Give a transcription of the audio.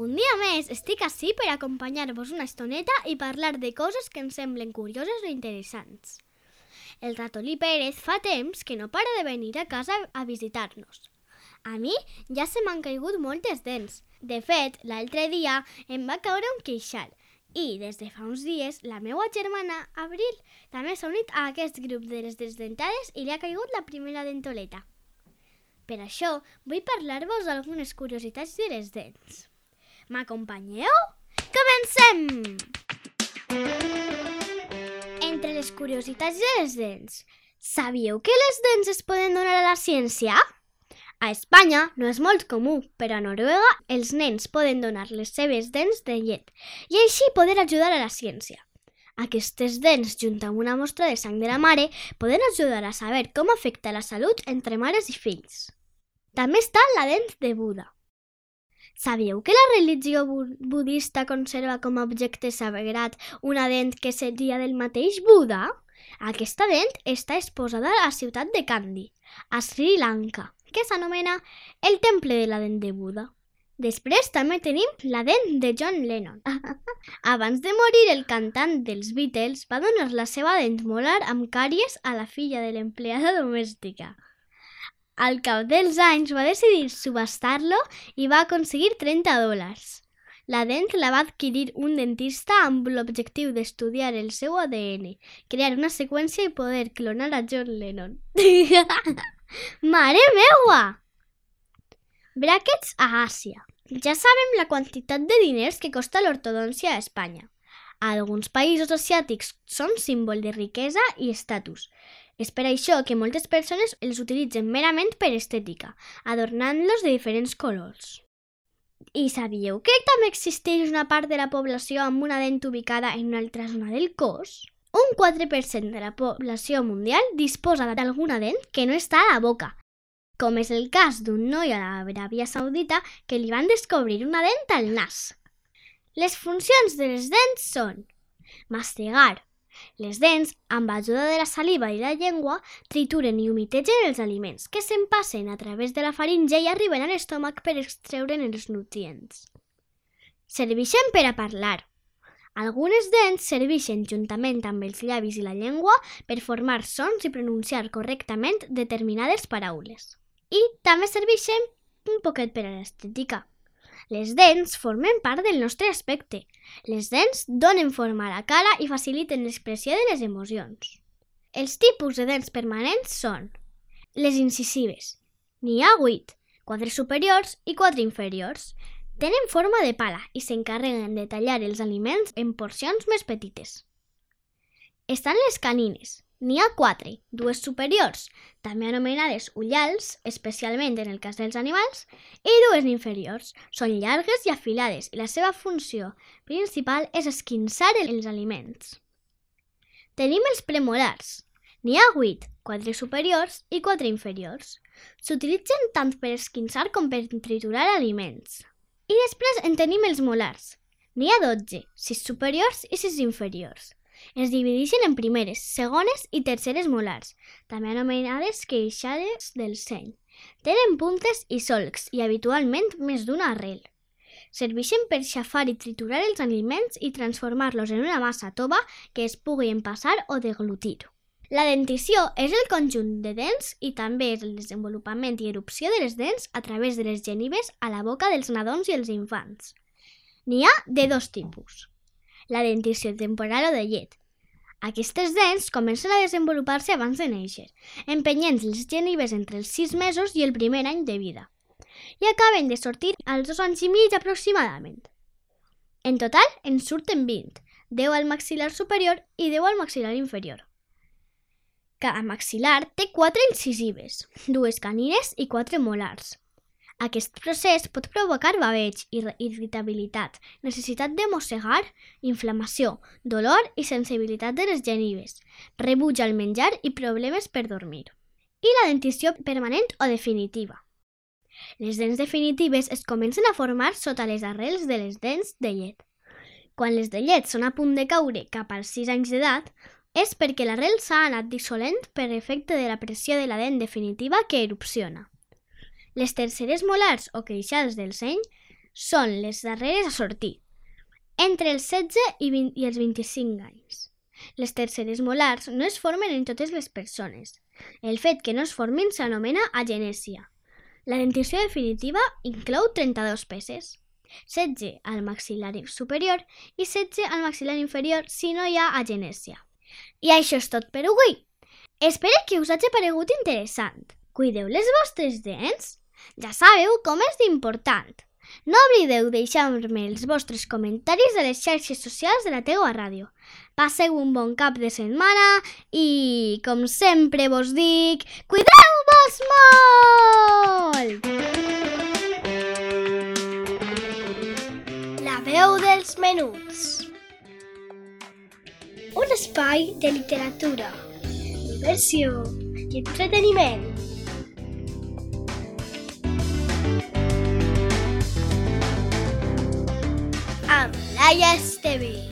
Un dia més estic ací per acompanyar-vos una estoneta i parlar de coses que ens semblen curioses o interessants. El ratolí Pérez fa temps que no para de venir a casa a visitar-nos. A mi ja se m'han caigut moltes dents. De fet, l'altre dia em va caure un queixal i des de fa uns dies la meva germana Abril també s'ha unit a aquest grup de les desdentades i li ha caigut la primera dentoleta. Per això vull parlar-vos d'algunes curiositats de les dents. M'acompanyeu? Comencem! Entre les curiositats de les dents, sabíeu que les dents es poden donar a la ciència? A Espanya no és molt comú, però a Noruega els nens poden donar les seves dents de llet i així poder ajudar a la ciència. Aquestes dents, junt amb una mostra de sang de la mare, poden ajudar a saber com afecta la salut entre mares i fills. També està la dent de Buda. Sabíeu que la religió bu budista conserva com a objecte sagrat una dent que seria del mateix Buda? Aquesta dent està exposada a la ciutat de Kandy, a Sri Lanka, que s'anomena el temple de la dent de Buda. Després també tenim la dent de John Lennon. Abans de morir, el cantant dels Beatles va donar la seva dent molar amb càries a la filla de l'empleada domèstica. Al cap dels anys va decidir subestar-lo i va aconseguir 30 dòlars. La dent la va adquirir un dentista amb l'objectiu d'estudiar el seu ADN, crear una seqüència i poder clonar a John Lennon. Mare meua! Brackets a Àsia. Ja sabem la quantitat de diners que costa l'ortodòncia a Espanya. Alguns països asiàtics són símbol de riquesa i estatus. És per això que moltes persones els utilitzen merament per estètica, adornant-los de diferents colors. I sabíeu que també existeix una part de la població amb una dent ubicada en una altra zona del cos? Un 4% de la població mundial disposa d'alguna dent que no està a la boca, com és el cas d'un noi a l'Aràbia Saudita que li van descobrir una dent al nas. Les funcions de les dents són mastigar. Les dents, amb ajuda de la saliva i la llengua, trituren i humitegen els aliments, que s'empassen a través de la faringe i arriben a l'estómac per extreure'n els nutrients. Serveixen per a parlar. Algunes dents serveixen juntament amb els llavis i la llengua per formar sons i pronunciar correctament determinades paraules. I també serveixen un poquet per a l'estètica. Les dents formen part del nostre aspecte. Les dents donen forma a la cara i faciliten l'expressió de les emocions. Els tipus de dents permanents són les incisives. N'hi ha 8, 4 superiors i 4 inferiors. Tenen forma de pala i s'encarreguen de tallar els aliments en porcions més petites. Estan les canines. N'hi ha quatre, dues superiors, també anomenades ullals, especialment en el cas dels animals, i dues inferiors. Són llargues i afilades i la seva funció principal és esquinçar els aliments. Tenim els premolars. N'hi ha vuit, quatre superiors i quatre inferiors. S'utilitzen tant per esquinçar com per triturar aliments. I després en tenim els molars. N'hi ha 12, 6 superiors i 6 inferiors. Es divideixen en primeres, segones i terceres molars, també anomenades queixades del seny. Tenen puntes i solcs i habitualment més d'una arrel. Serveixen per xafar i triturar els aliments i transformar-los en una massa tova que es pugui empassar o deglutir. La dentició és el conjunt de dents i també és el desenvolupament i erupció de les dents a través de les genives a la boca dels nadons i els infants. N'hi ha de dos tipus la dentició temporal o de llet. Aquestes dents comencen a desenvolupar-se abans de néixer, empenyent les genives entre els 6 mesos i el primer any de vida, i acaben de sortir als dos anys i mig aproximadament. En total, en surten 20, 10 al maxil·lar superior i 10 al maxil·lar inferior. Cada maxil·lar té 4 incisives, dues canines i 4 molars. Aquest procés pot provocar baveig, ir- irritabilitat, necessitat de mossegar, inflamació, dolor i sensibilitat de les genives, rebuig al menjar i problemes per dormir. I la dentició permanent o definitiva. Les dents definitives es comencen a formar sota les arrels de les dents de llet. Quan les de llet són a punt de caure cap als 6 anys d'edat, és perquè l'arrel s'ha anat dissolent per efecte de la pressió de la dent definitiva que erupciona. Les terceres molars o queixades del seny són les darreres a sortir, entre els 16 i, 20, i els 25 anys. Les terceres molars no es formen en totes les persones. El fet que no es formin s'anomena agenèsia. La dentició definitiva inclou 32 peces. 16 al maxil·lar superior i 16 al maxil·lar inferior si no hi ha agenèsia. I això és tot per avui. Espero que us hagi paregut interessant. Cuideu les vostres dents? Ja sabeu com és d'important. No oblideu deixar-me els vostres comentaris a les xarxes socials de la teua ràdio. Passeu un bon cap de setmana i, com sempre vos dic, cuideu-vos molt! La veu dels menuts. Un espai de literatura, diversió i entreteniment. Amb Laia Esteve.